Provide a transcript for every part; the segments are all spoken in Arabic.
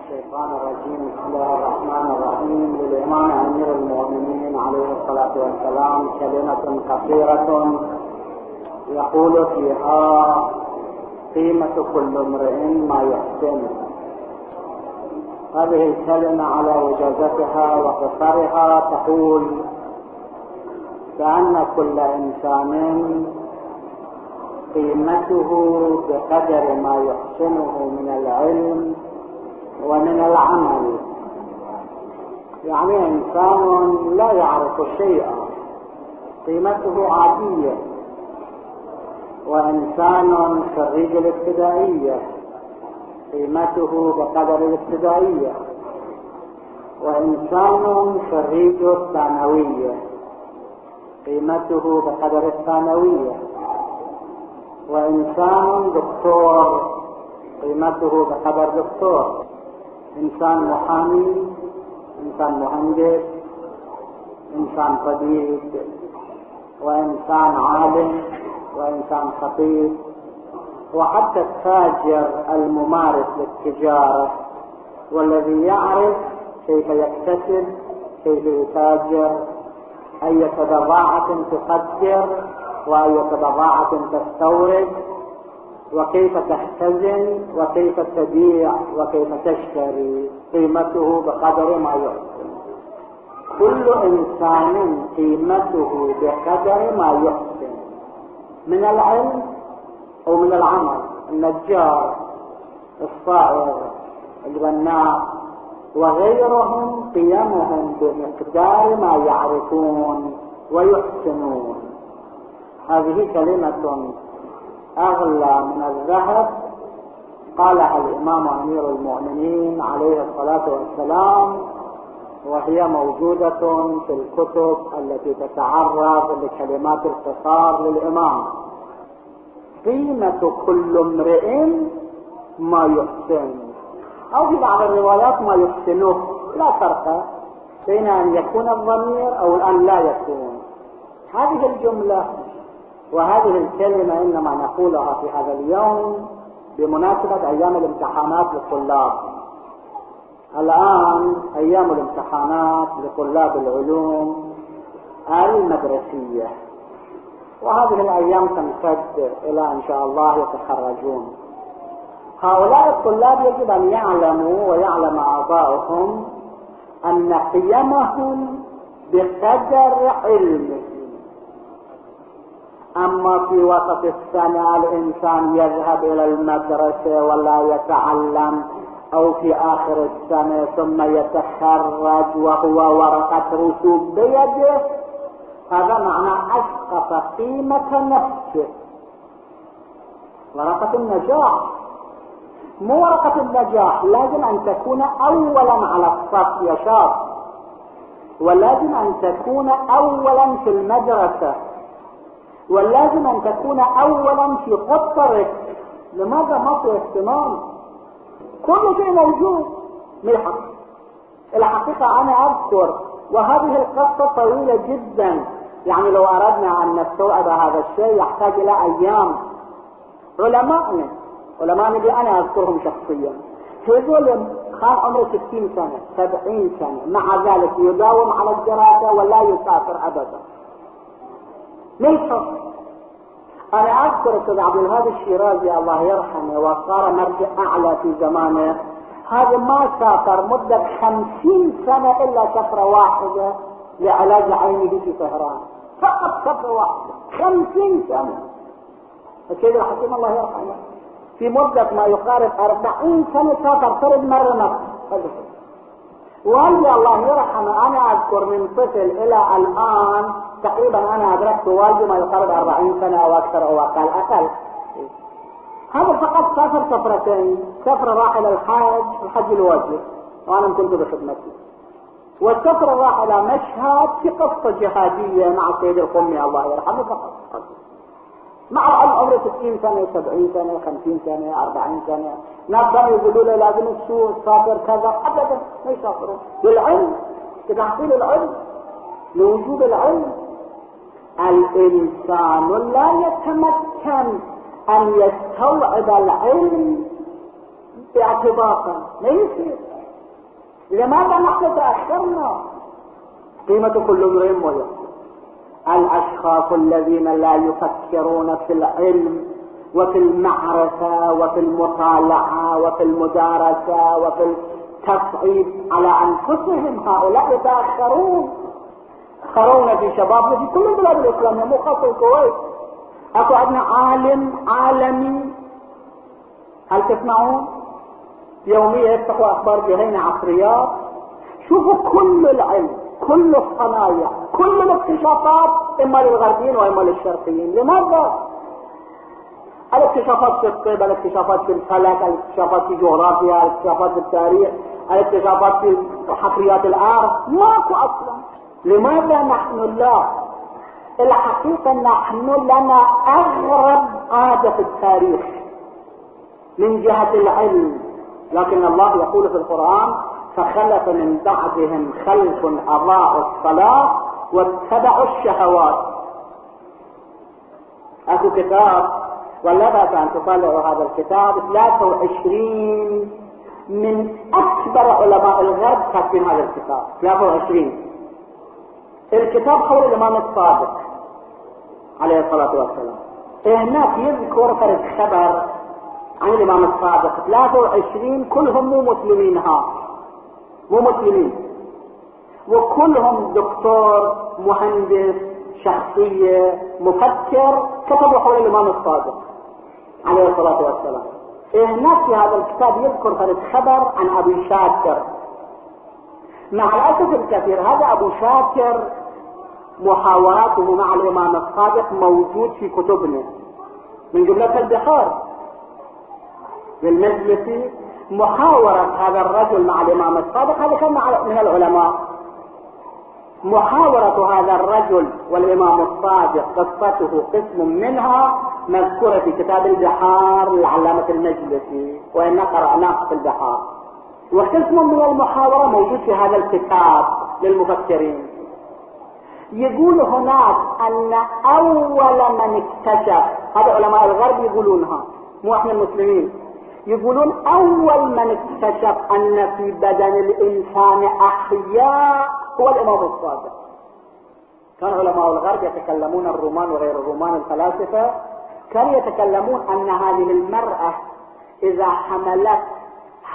الشيطان الرجيم بسم الله الرحمن الرحيم للإمام أمير المؤمنين عليه الصلاة والسلام كلمة قصيرة يقول فيها قيمة كل امرئ ما يحسن هذه الكلمة على وجازتها وقصرها تقول كأن كل إنسان قيمته بقدر ما يحسنه من العلم ومن العمل. يعني إنسان لا يعرف شيئا. قيمته عادية. وإنسان خريج الابتدائية. قيمته بقدر الابتدائية. وإنسان خريج الثانوية. قيمته بقدر الثانوية. وإنسان دكتور قيمته بقدر دكتور. إنسان محامي إنسان مهندس إنسان طبيب وإنسان عالم وإنسان خطيب وحتى التاجر الممارس للتجارة والذي يعرف كيف يكتسب كيف يتاجر أي بضاعة تقدر. وأية بضاعة تستورد وكيف تختزن وكيف تبيع وكيف تشتري قيمته بقدر ما يحسن. كل إنسان قيمته بقدر ما يحسن. من العلم أو من العمل النجار الصائغ البناء وغيرهم قيمهم بمقدار ما يعرفون ويحسنون. هذه كلمة أغلى من الذهب قالها الإمام أمير المؤمنين عليه الصلاة والسلام وهي موجودة في الكتب التي تتعرض لكلمات القصار للإمام. قيمة كل امرئ ما يحسن. أو في بعض الروايات ما يحسنه لا فرق بين أن يكون الضمير أو أن لا يكون. هذه الجملة وهذه الكلمة إنما نقولها في هذا اليوم بمناسبة أيام الامتحانات للطلاب. الآن أيام الامتحانات لطلاب العلوم المدرسية. وهذه الأيام تمتد إلى إن شاء الله يتخرجون. هؤلاء الطلاب يجب أن يعلموا ويعلم آباؤهم أن قيمهم بقدر علمهم أما في وسط السنة الإنسان يذهب إلى المدرسة ولا يتعلم أو في آخر السنة ثم يتخرج وهو ورقة رسوب بيده. هذا معنى أسقط قيمة نفسه. ورقة النجاح. مو ورقة النجاح لازم أن تكون أولا على الصف يا شاب. ولازم أن تكون أولا في المدرسة. واللازم أن تكون أولا في قطرك لماذا ما في اهتمام؟ كل شيء موجود. ملحق. الحقيقة أنا أذكر وهذه القصة طويلة جدا. يعني لو أردنا أن نستوعب هذا الشيء يحتاج إلى أيام. علماءنا علماءنا اللي أنا أذكرهم شخصيا. هذول كان عمره 60 سنة 70 سنة مع ذلك يداوم على الدراسة ولا يسافر أبدا. ليش أنا أذكر أستاذ عبد الهادي الشيرازي الله يرحمه وصار مرجع أعلى في زمانه. هذا ما سافر مدة خمسين سنة إلا سفرة واحدة لعلاج عينه في طهران. فقط سفرة واحدة خمسين سنة. السيد الحكيم الله يرحمه في مدة ما يقارب أربعين سنة سافر فرد مرة مصر والدي الله يرحمه أنا أذكر من طفل إلى الآن تقريبا أنا أدركت والدي ما يقارب 40 سنة أو أكثر أو أقل. أقل. هذا فقط سافر سفرتين. سفرة راح إلى الحج الحج الواجب وأنا كنت بخدمتي. والسفرة راح إلى مشهد في قصة جهادية مع السيد القمي الله يرحمه فقط. مع عمره 60 سنة 70 سنة 50 سنة 40 سنة. ناس كانوا يقولوا له لازم تشوف تسافر كذا. ابدا ما يسافرون للعلم. لتحصيل العلم لوجود العلم الإنسان لا يتمكن أن يستوعب العلم اعتباطا ما يصير لماذا نحن تأخرنا قيمة كل امرئ ويحسن الأشخاص الذين لا يفكرون في العلم وفي المعرفة وفي المطالعة وفي المدارسة وفي التصعيد على أنفسهم هؤلاء يتأخرون. خرونا في شبابنا في كل البلاد الاسلامية مو خاصة الكويت. أكو عندنا عالم عالمي. هل تسمعون؟ يوميا يفتحوا أخبار جهينة عصريات شوفوا كل العلم كل الصنايع كل الاكتشافات إما للغربيين وإما للشرقيين. لماذا؟ الاكتشافات في الطب الاكتشافات في الفلك الاكتشافات في جغرافيا الاكتشافات في التاريخ الاكتشافات في حفريات الأرض. ماكو أصلا. لماذا نحن لا؟ الحقيقة نحن لنا أغرب عادة في التاريخ من جهة العلم. لكن الله يقول في القرآن فخلف من بعدهم خلف أضاعوا الصلاة واتبعوا الشهوات. أكو كتاب ولا بأس أن تطلعوا هذا الكتاب 23 من أكبر علماء الغرب كاتبين هذا الكتاب. 23 الكتاب حول الامام الصادق عليه الصلاة والسلام. هناك يذكر فرد خبر عن الامام الصادق 23 كلهم مو مسلمين ها. مو مسلمين. وكلهم دكتور مهندس شخصية مفكر كتبوا حول الإمام الصادق عليه الصلاة والسلام. هناك في هذا الكتاب يذكر هذا الخبر عن أبي شاكر. مع الأسف الكثير هذا أبو شاكر محاوراته مع الإمام الصادق موجود في كتبنا. من جملة البحار للمجلس محاورة هذا الرجل مع الإمام الصادق هذا كان من العلماء. محاورة هذا الرجل والإمام الصادق قصته قسم منها مذكورة في كتاب البحار للعلامة المجلسي وإن قرأناه في البحار. وقسم من المحاورة موجود في هذا الكتاب للمفكرين يقول هناك أن أول من اكتشف هذا علماء الغرب يقولونها مو إحنا المسلمين. يقولون أول من اكتشف أن في بدن الإنسان أحياء هو الإمام الصادق. كان علماء الغرب يتكلمون الرومان وغير الرومان الفلاسفة كانوا يتكلمون أن هذه المرأة إذا حملت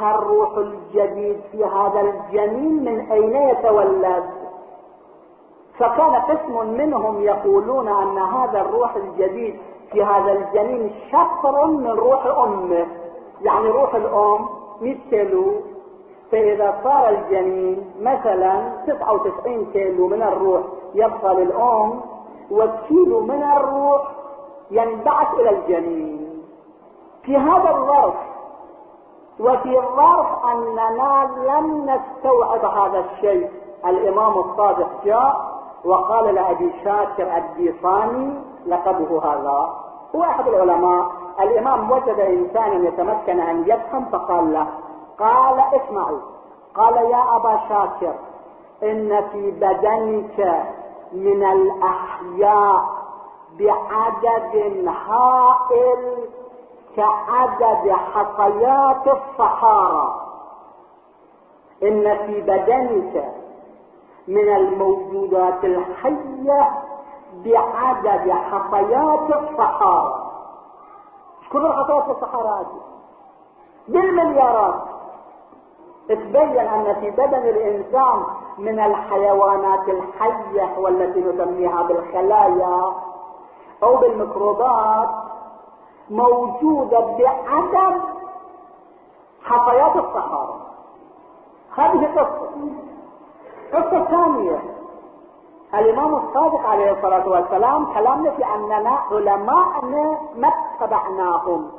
الروح الجديد في هذا الجنين من أين يتولد؟ فكان قسم منهم يقولون أن هذا الروح الجديد في هذا الجنين شطر من روح امه يعني روح الأم 100 كيلو فإذا صار الجنين مثلا 99 كيلو من الروح يبقى للأم وكيلو من الروح ينبعث إلى الجنين. في هذا الظرف وفي الظرف أننا لم نستوعب هذا الشيء الإمام الصادق جاء وقال لأبي شاكر الديصاني لقبه هذا. هو أحد العلماء. الإمام وجد انسانا يتمكن أن يفهم فقال له قال اسمعوا. قال يا أبا شاكر إن في بدنك من الأحياء بعدد هائل كعدد حصيات الصحارى. إن في بدنك من الموجودات الحية بعدد حصيات الصحارى. كل في الصحراء هذه؟ بالمليارات. تبين أن في بدن الإنسان من الحيوانات الحية والتي نسميها بالخلايا أو بالميكروبات موجودة بعدد حصيات الصحارى. هذه قصة. قصة ثانية. الإمام الصادق عليه الصلاة والسلام كلامنا في أننا علماءنا ما اتبعناهم.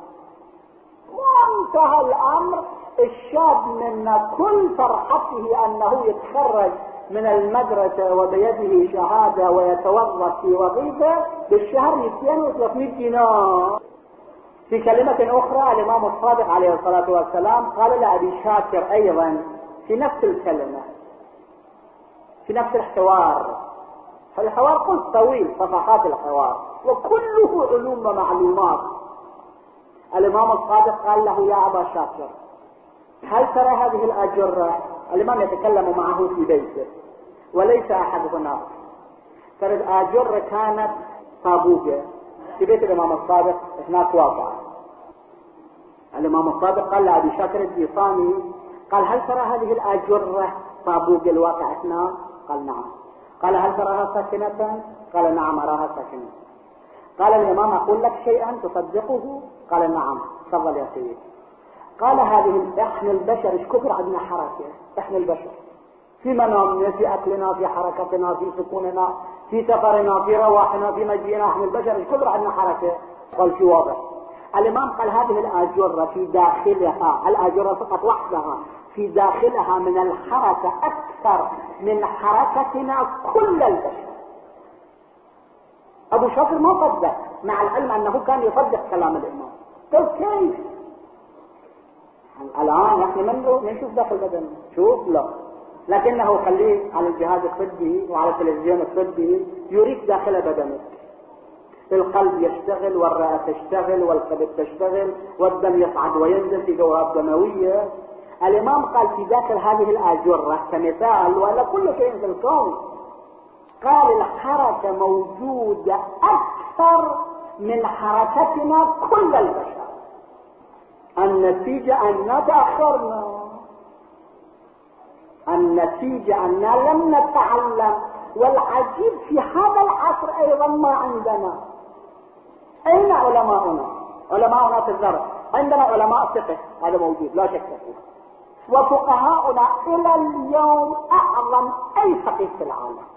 وانتهى الأمر. الشاب منا كل فرحته أنه يتخرج من المدرسة وبيده شهادة ويتوظف في وظيفة بالشهر 200 و 300 دينار. في كلمة أخرى الإمام الصادق عليه الصلاة والسلام قال لأبي شاكر أيضا في نفس الكلمة في نفس الحوار. فالحوار قلت طويل صفحات الحوار. وكله علوم ومعلومات. الإمام الصادق قال له يا أبا شاكر هل ترى هذه الأجرة؟ الإمام يتكلم معه في بيته. وليس أحد هناك ترى الأجرة كانت طابوقة. في بيت الإمام الصادق هناك واقع. الإمام الصادق قال لأبي شاكر الديصاني قال هل ترى هذه الأجرة طابوق الواقع هناك قال نعم. قال هل تراها ساكنة؟ قال نعم أراها ساكنة. قال الإمام أقول لك شيئا تصدقه؟ قال نعم تفضل يا سيدي. قال هذه إحنا البشر إيش كثر عندنا حركة؟ إحنا البشر. في منامنا في أكلنا في حركتنا في سكوننا في سفرنا في رواحنا في مجيئنا إحنا البشر إيش كثر عندنا حركة؟ قال في واضح. الإمام قال هذه الآجرة في داخلها. الآجرة فقط وحدها. في داخلها من الحركة أكثر من حركتنا كل البشر. أبو شاكر ما صدق مع العلم أنه كان يصدق كلام الإمام. قال كيف؟ الآن نحن من نشوف داخل بدنه شوف لا. لكنه خليه على الجهاز الطبي وعلى التلفزيون الطبي يريد داخل بدنك القلب يشتغل والرئة تشتغل والكبد تشتغل والدم يصعد وينزل في دورات دموية. الإمام قال في داخل هذه الآجرة كمثال ولا كل شيء في الكون. قال الحركة موجودة أكثر من حركتنا كل البشر. النتيجة أننا تأخرنا النتيجة أننا لم نتعلم. والعجيب في هذا العصر أيضا ما عندنا. أين علماؤنا؟ علماؤنا في الزرع. عندنا علماء فقه. هذا موجود لا شك فيه. وفقهاؤنا إلى اليوم أعظم أي فقيه في العالم.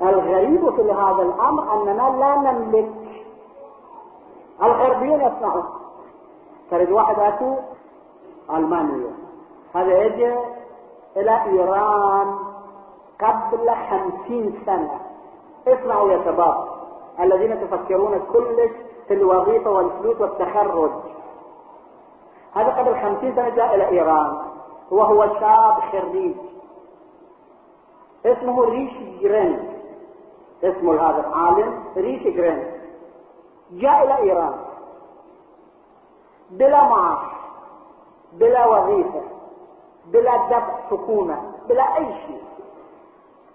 الغريب في هذا الأمر أننا لا نملك. الغربيين يصنعون. تريد واحد أكو ألمانيا. هذا يجي إلى إيران قبل خمسين سنة. اسمعوا يا شباب الذين تفكرون كلش في الوظيفة والفلوس والتخرج. هذا قبل خمسين سنة جاء إلى إيران وهو شاب خريج. اسمه ريش جرين. اسمه هذا العالم ريش جرين. جاء إلى إيران. بلا معاش بلا وظيفة بلا دفع سكونة بلا أي شيء.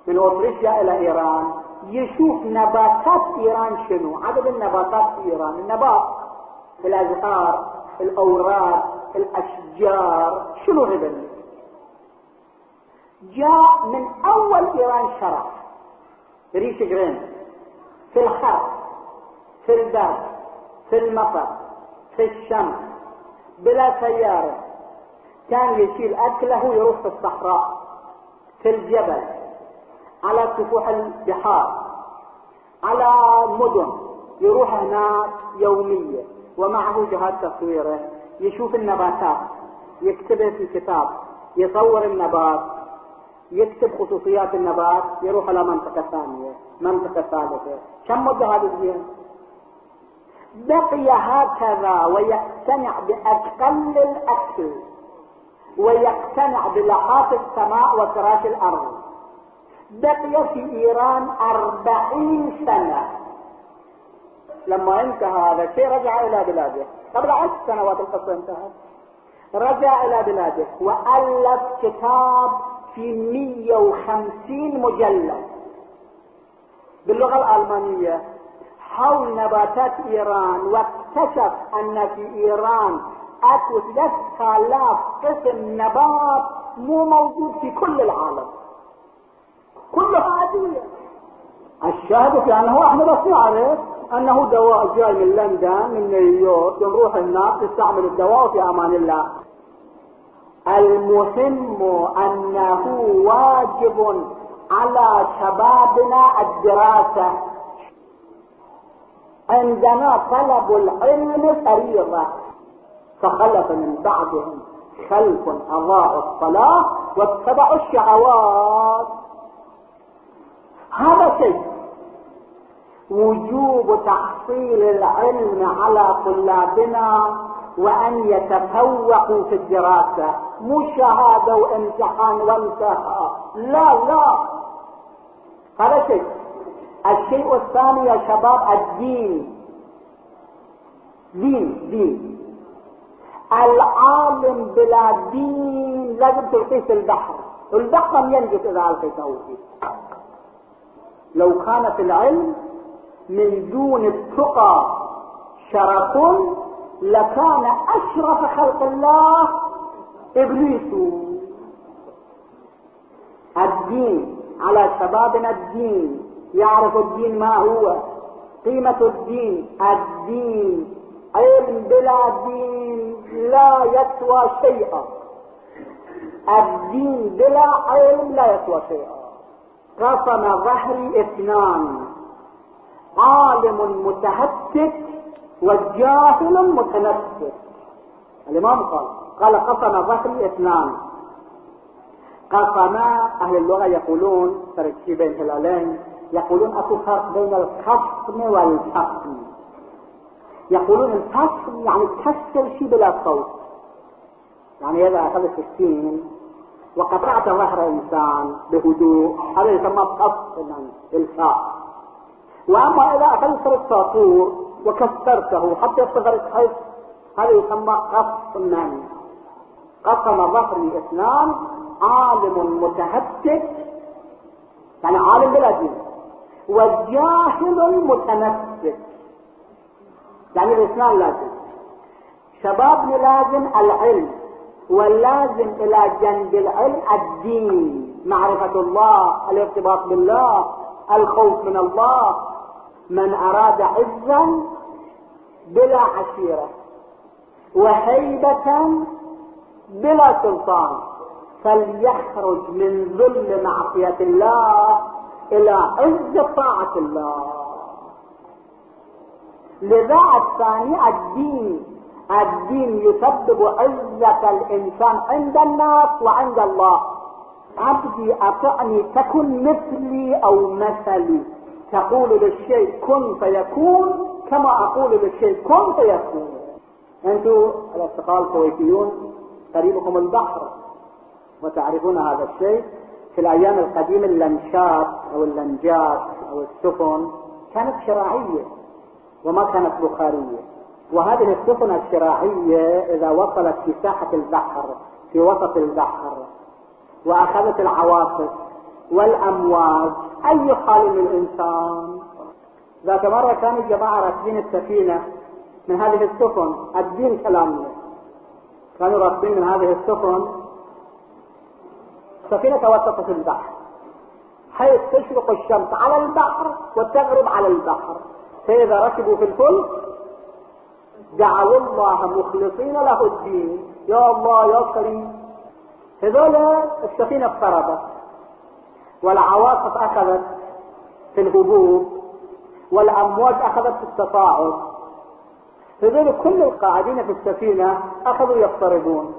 من أوتريشيا إلى إيران. يشوف نباتات إيران شنو؟ عدد النباتات في إيران. النبات الأزهار الأوراق الأشجار شنو هذا؟ جاء من أول إيران شرف. ريش جرين. في الخرق في البرد في المطر في الشمس بلا سيارة. كان يشيل أكله يروح في الصحراء في الجبل على سفوح البحار على مدن يروح هناك يوميا. ومعه جهاز تصويره. يشوف النباتات يكتبها في كتاب يصور النبات يكتب خصوصيات النبات يروح على منطقة ثانية منطقة ثالثة. كم مدة هذه الزين بقي هكذا ويقتنع بأقل الأكل ويقتنع بلحاف السماء وفراش الأرض. بقي في إيران أربعين سنة. لما انتهى هذا الشيء رجع إلى بلاده. قبل عشر سنوات القصة انتهت. رجع إلى بلاده وألف كتاب في 150 مجلد. باللغة الألمانية حول نباتات إيران واكتشف أن في إيران أكو 3000 قسم نبات مو موجود في كل العالم. كلها أدوية الشاهد في أنه إحنا بس نعرف أنه دواء جاي من لندن من نيويورك نروح الناس تستعمل الدواء في أمان الله. المهم أنه واجب على شبابنا الدراسة. عندنا طلب العلم فريضة. فخلف من بعدهم خلف أضاعوا الصلاة واتبعوا الشهوات. هذا شيء. وجوب تحصيل العلم على طلابنا وأن يتفوقوا في الدراسة. مو شهادة وامتحان وانتهى. لا لا. هذا شيء. الشيء الثاني يا شباب الدين. دين دين. العالم بلا دين لازم تلقيه في البحر. البحر ينجس إذا ألقيته. فيه لو كان في العلم من دون التقى شرف لكان أشرف خلق الله إبليس. الدين على شبابنا الدين. يعرف الدين ما هو. قيمة الدين الدين. علم بلا دين؟ لا يسوى شيئا. الدين بلا علم لا يسوى شيئا. قسم ظهري اثنان. عالم متهتك وجاهل متنفس. الإمام قال قال قسم ظهري اثنان. قسم أهل اللغة يقولون تركيب بين هلالين يقولون أكو فرق بين القسم والفصل يقولون الفصل يعني تكسر شيء بلا صوت. يعني اذا اخذت السين. وقطعت ظهر إنسان بهدوء هذا يسمى فصلا الفاء وأما إذا أخذت الساطور وكسرته حتى يصغر الحس هذا يسمى قسما قسم ظهري إثنان عالم متهتك يعني عالم بلا دين وجاهل متنفس. يعني الإثنان لازم. شبابنا لازم العلم واللازم إلى جنب العلم الدين. معرفة الله الارتباط بالله الخوف من الله. من أراد عزا بلا عشيرة وهيبة بلا سلطان فليخرج من ذل معصية الله إلى عز طاعة الله. لذا الثاني الدين. الدين يسبب عزة الإنسان عند الناس وعند الله. عبدي أطعني تكن مثلي أو مثلي. تقول للشيء كن فيكون كما أقول للشيء كن فيكون. أنتم الأصدقاء الكويتيون قريبكم البحر وتعرفون هذا الشيء. في الأيام القديمة اللنشات أو اللنجات أو السفن كانت شراعية وما كانت بخارية. وهذه السفن الشراعية إذا وصلت في ساحة البحر في وسط البحر وأخذت العواصف والأمواج أي حال للإنسان ذات مرة كان الجماعة راكبين السفينة من هذه السفن الدين كلامنا كانوا راكبين من هذه السفن. سفينة توسطت في البحر. حيث تشرق الشمس على البحر وتغرب على البحر. فإذا ركبوا في الفلك دعوا الله مخلصين له الدين. يا الله يا كريم. هذول السفينة اضطربت والعواصف أخذت في الهبوب والأمواج أخذت في التصاعد هذول كل القاعدين في السفينة أخذوا يضطربون.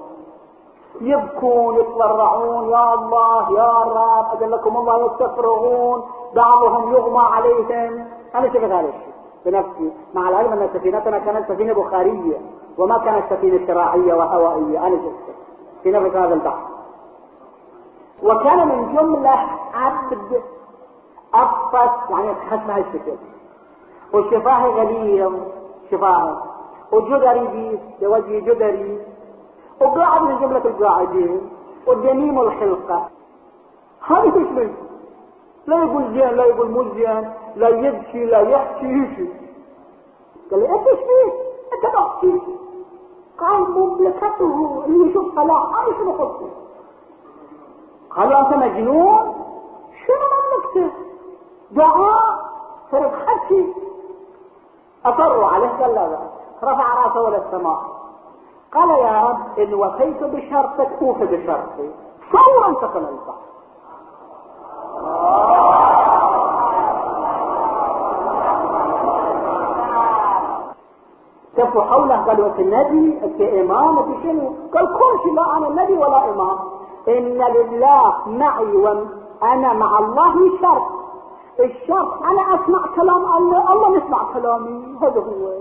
يبكون يتضرعون يا الله يا رب أجلكم الله يستفرغون. بعضهم يغمى عليهم. أنا شفت هذا الشيء بنفسي. مع العلم أن سفينتنا كانت سفينة بخارية وما كانت سفينة شراعية وهوائية. أنا شفت. في نفس هذا البحر. وكان من جملة عبد أفس يعني خشمها الشكل. وشفاه غليظ شفاه. وجدري بيس بوجه جدري. وقاعد من جملة القاعدين ودميم الخلقة. هذه إيش منه لا يقول زين لا يقول مو زين لا يبكي لا يحكي يشي قال لي أنت إيش فيك انت بحكي قال مملكته. اللي يشوف صلاح أنا شنو خصني قالوا أنت مجنون؟ دعاء صرف حكي اصروا عليه قال لا رفع رأسه إلى السماء. قال يا رب إن وفيت بشرطك أوف بشرطي. فورا انتقل البحر كفوا حوله قالوا انت النبي انت إمام انت شنو قال كل شيء لا أنا نبي ولا إمام. إن لله معي وأنا مع الله شرط. الشرط أنا أسمع كلام الله الله يسمع كلامي هذا هو.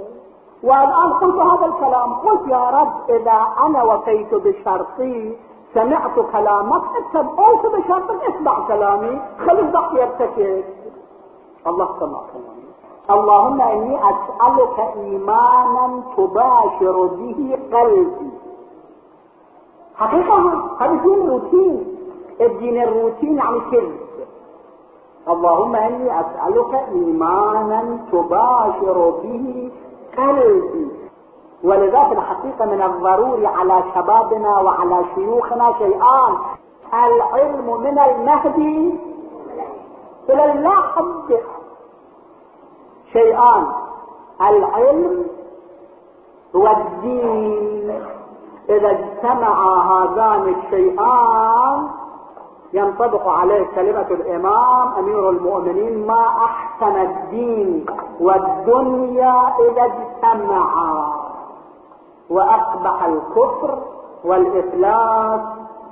والآن قلت هذا الكلام قلت يا رب إذا أنا وفيت بشرطي سمعت كلامك انت اوف بشرطك اسمع كلامي خلي البحر يرتكز الله سمع كلامي. اللهم إني أسألك إيمانا تباشر به قلبي. حقيقة هذا دين روتين. الدين الروتين يعني كذب اللهم إني أسألك إيمانا تباشر به قلبي ولذا في الحقيقة من الضروري على شبابنا وعلى شيوخنا شيئان العلم من المهدي إلى اللحد. شيئان العلم والدين. إذا اجتمع هذان الشيئان ينطبق عليه كلمة الإمام أمير المؤمنين ما أحسن الدين والدنيا إذا اجتمعا وأقبح الكفر والإفلاس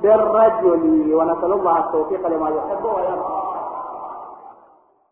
بالرجل ونسأل الله التوفيق لما يحب ويرضى.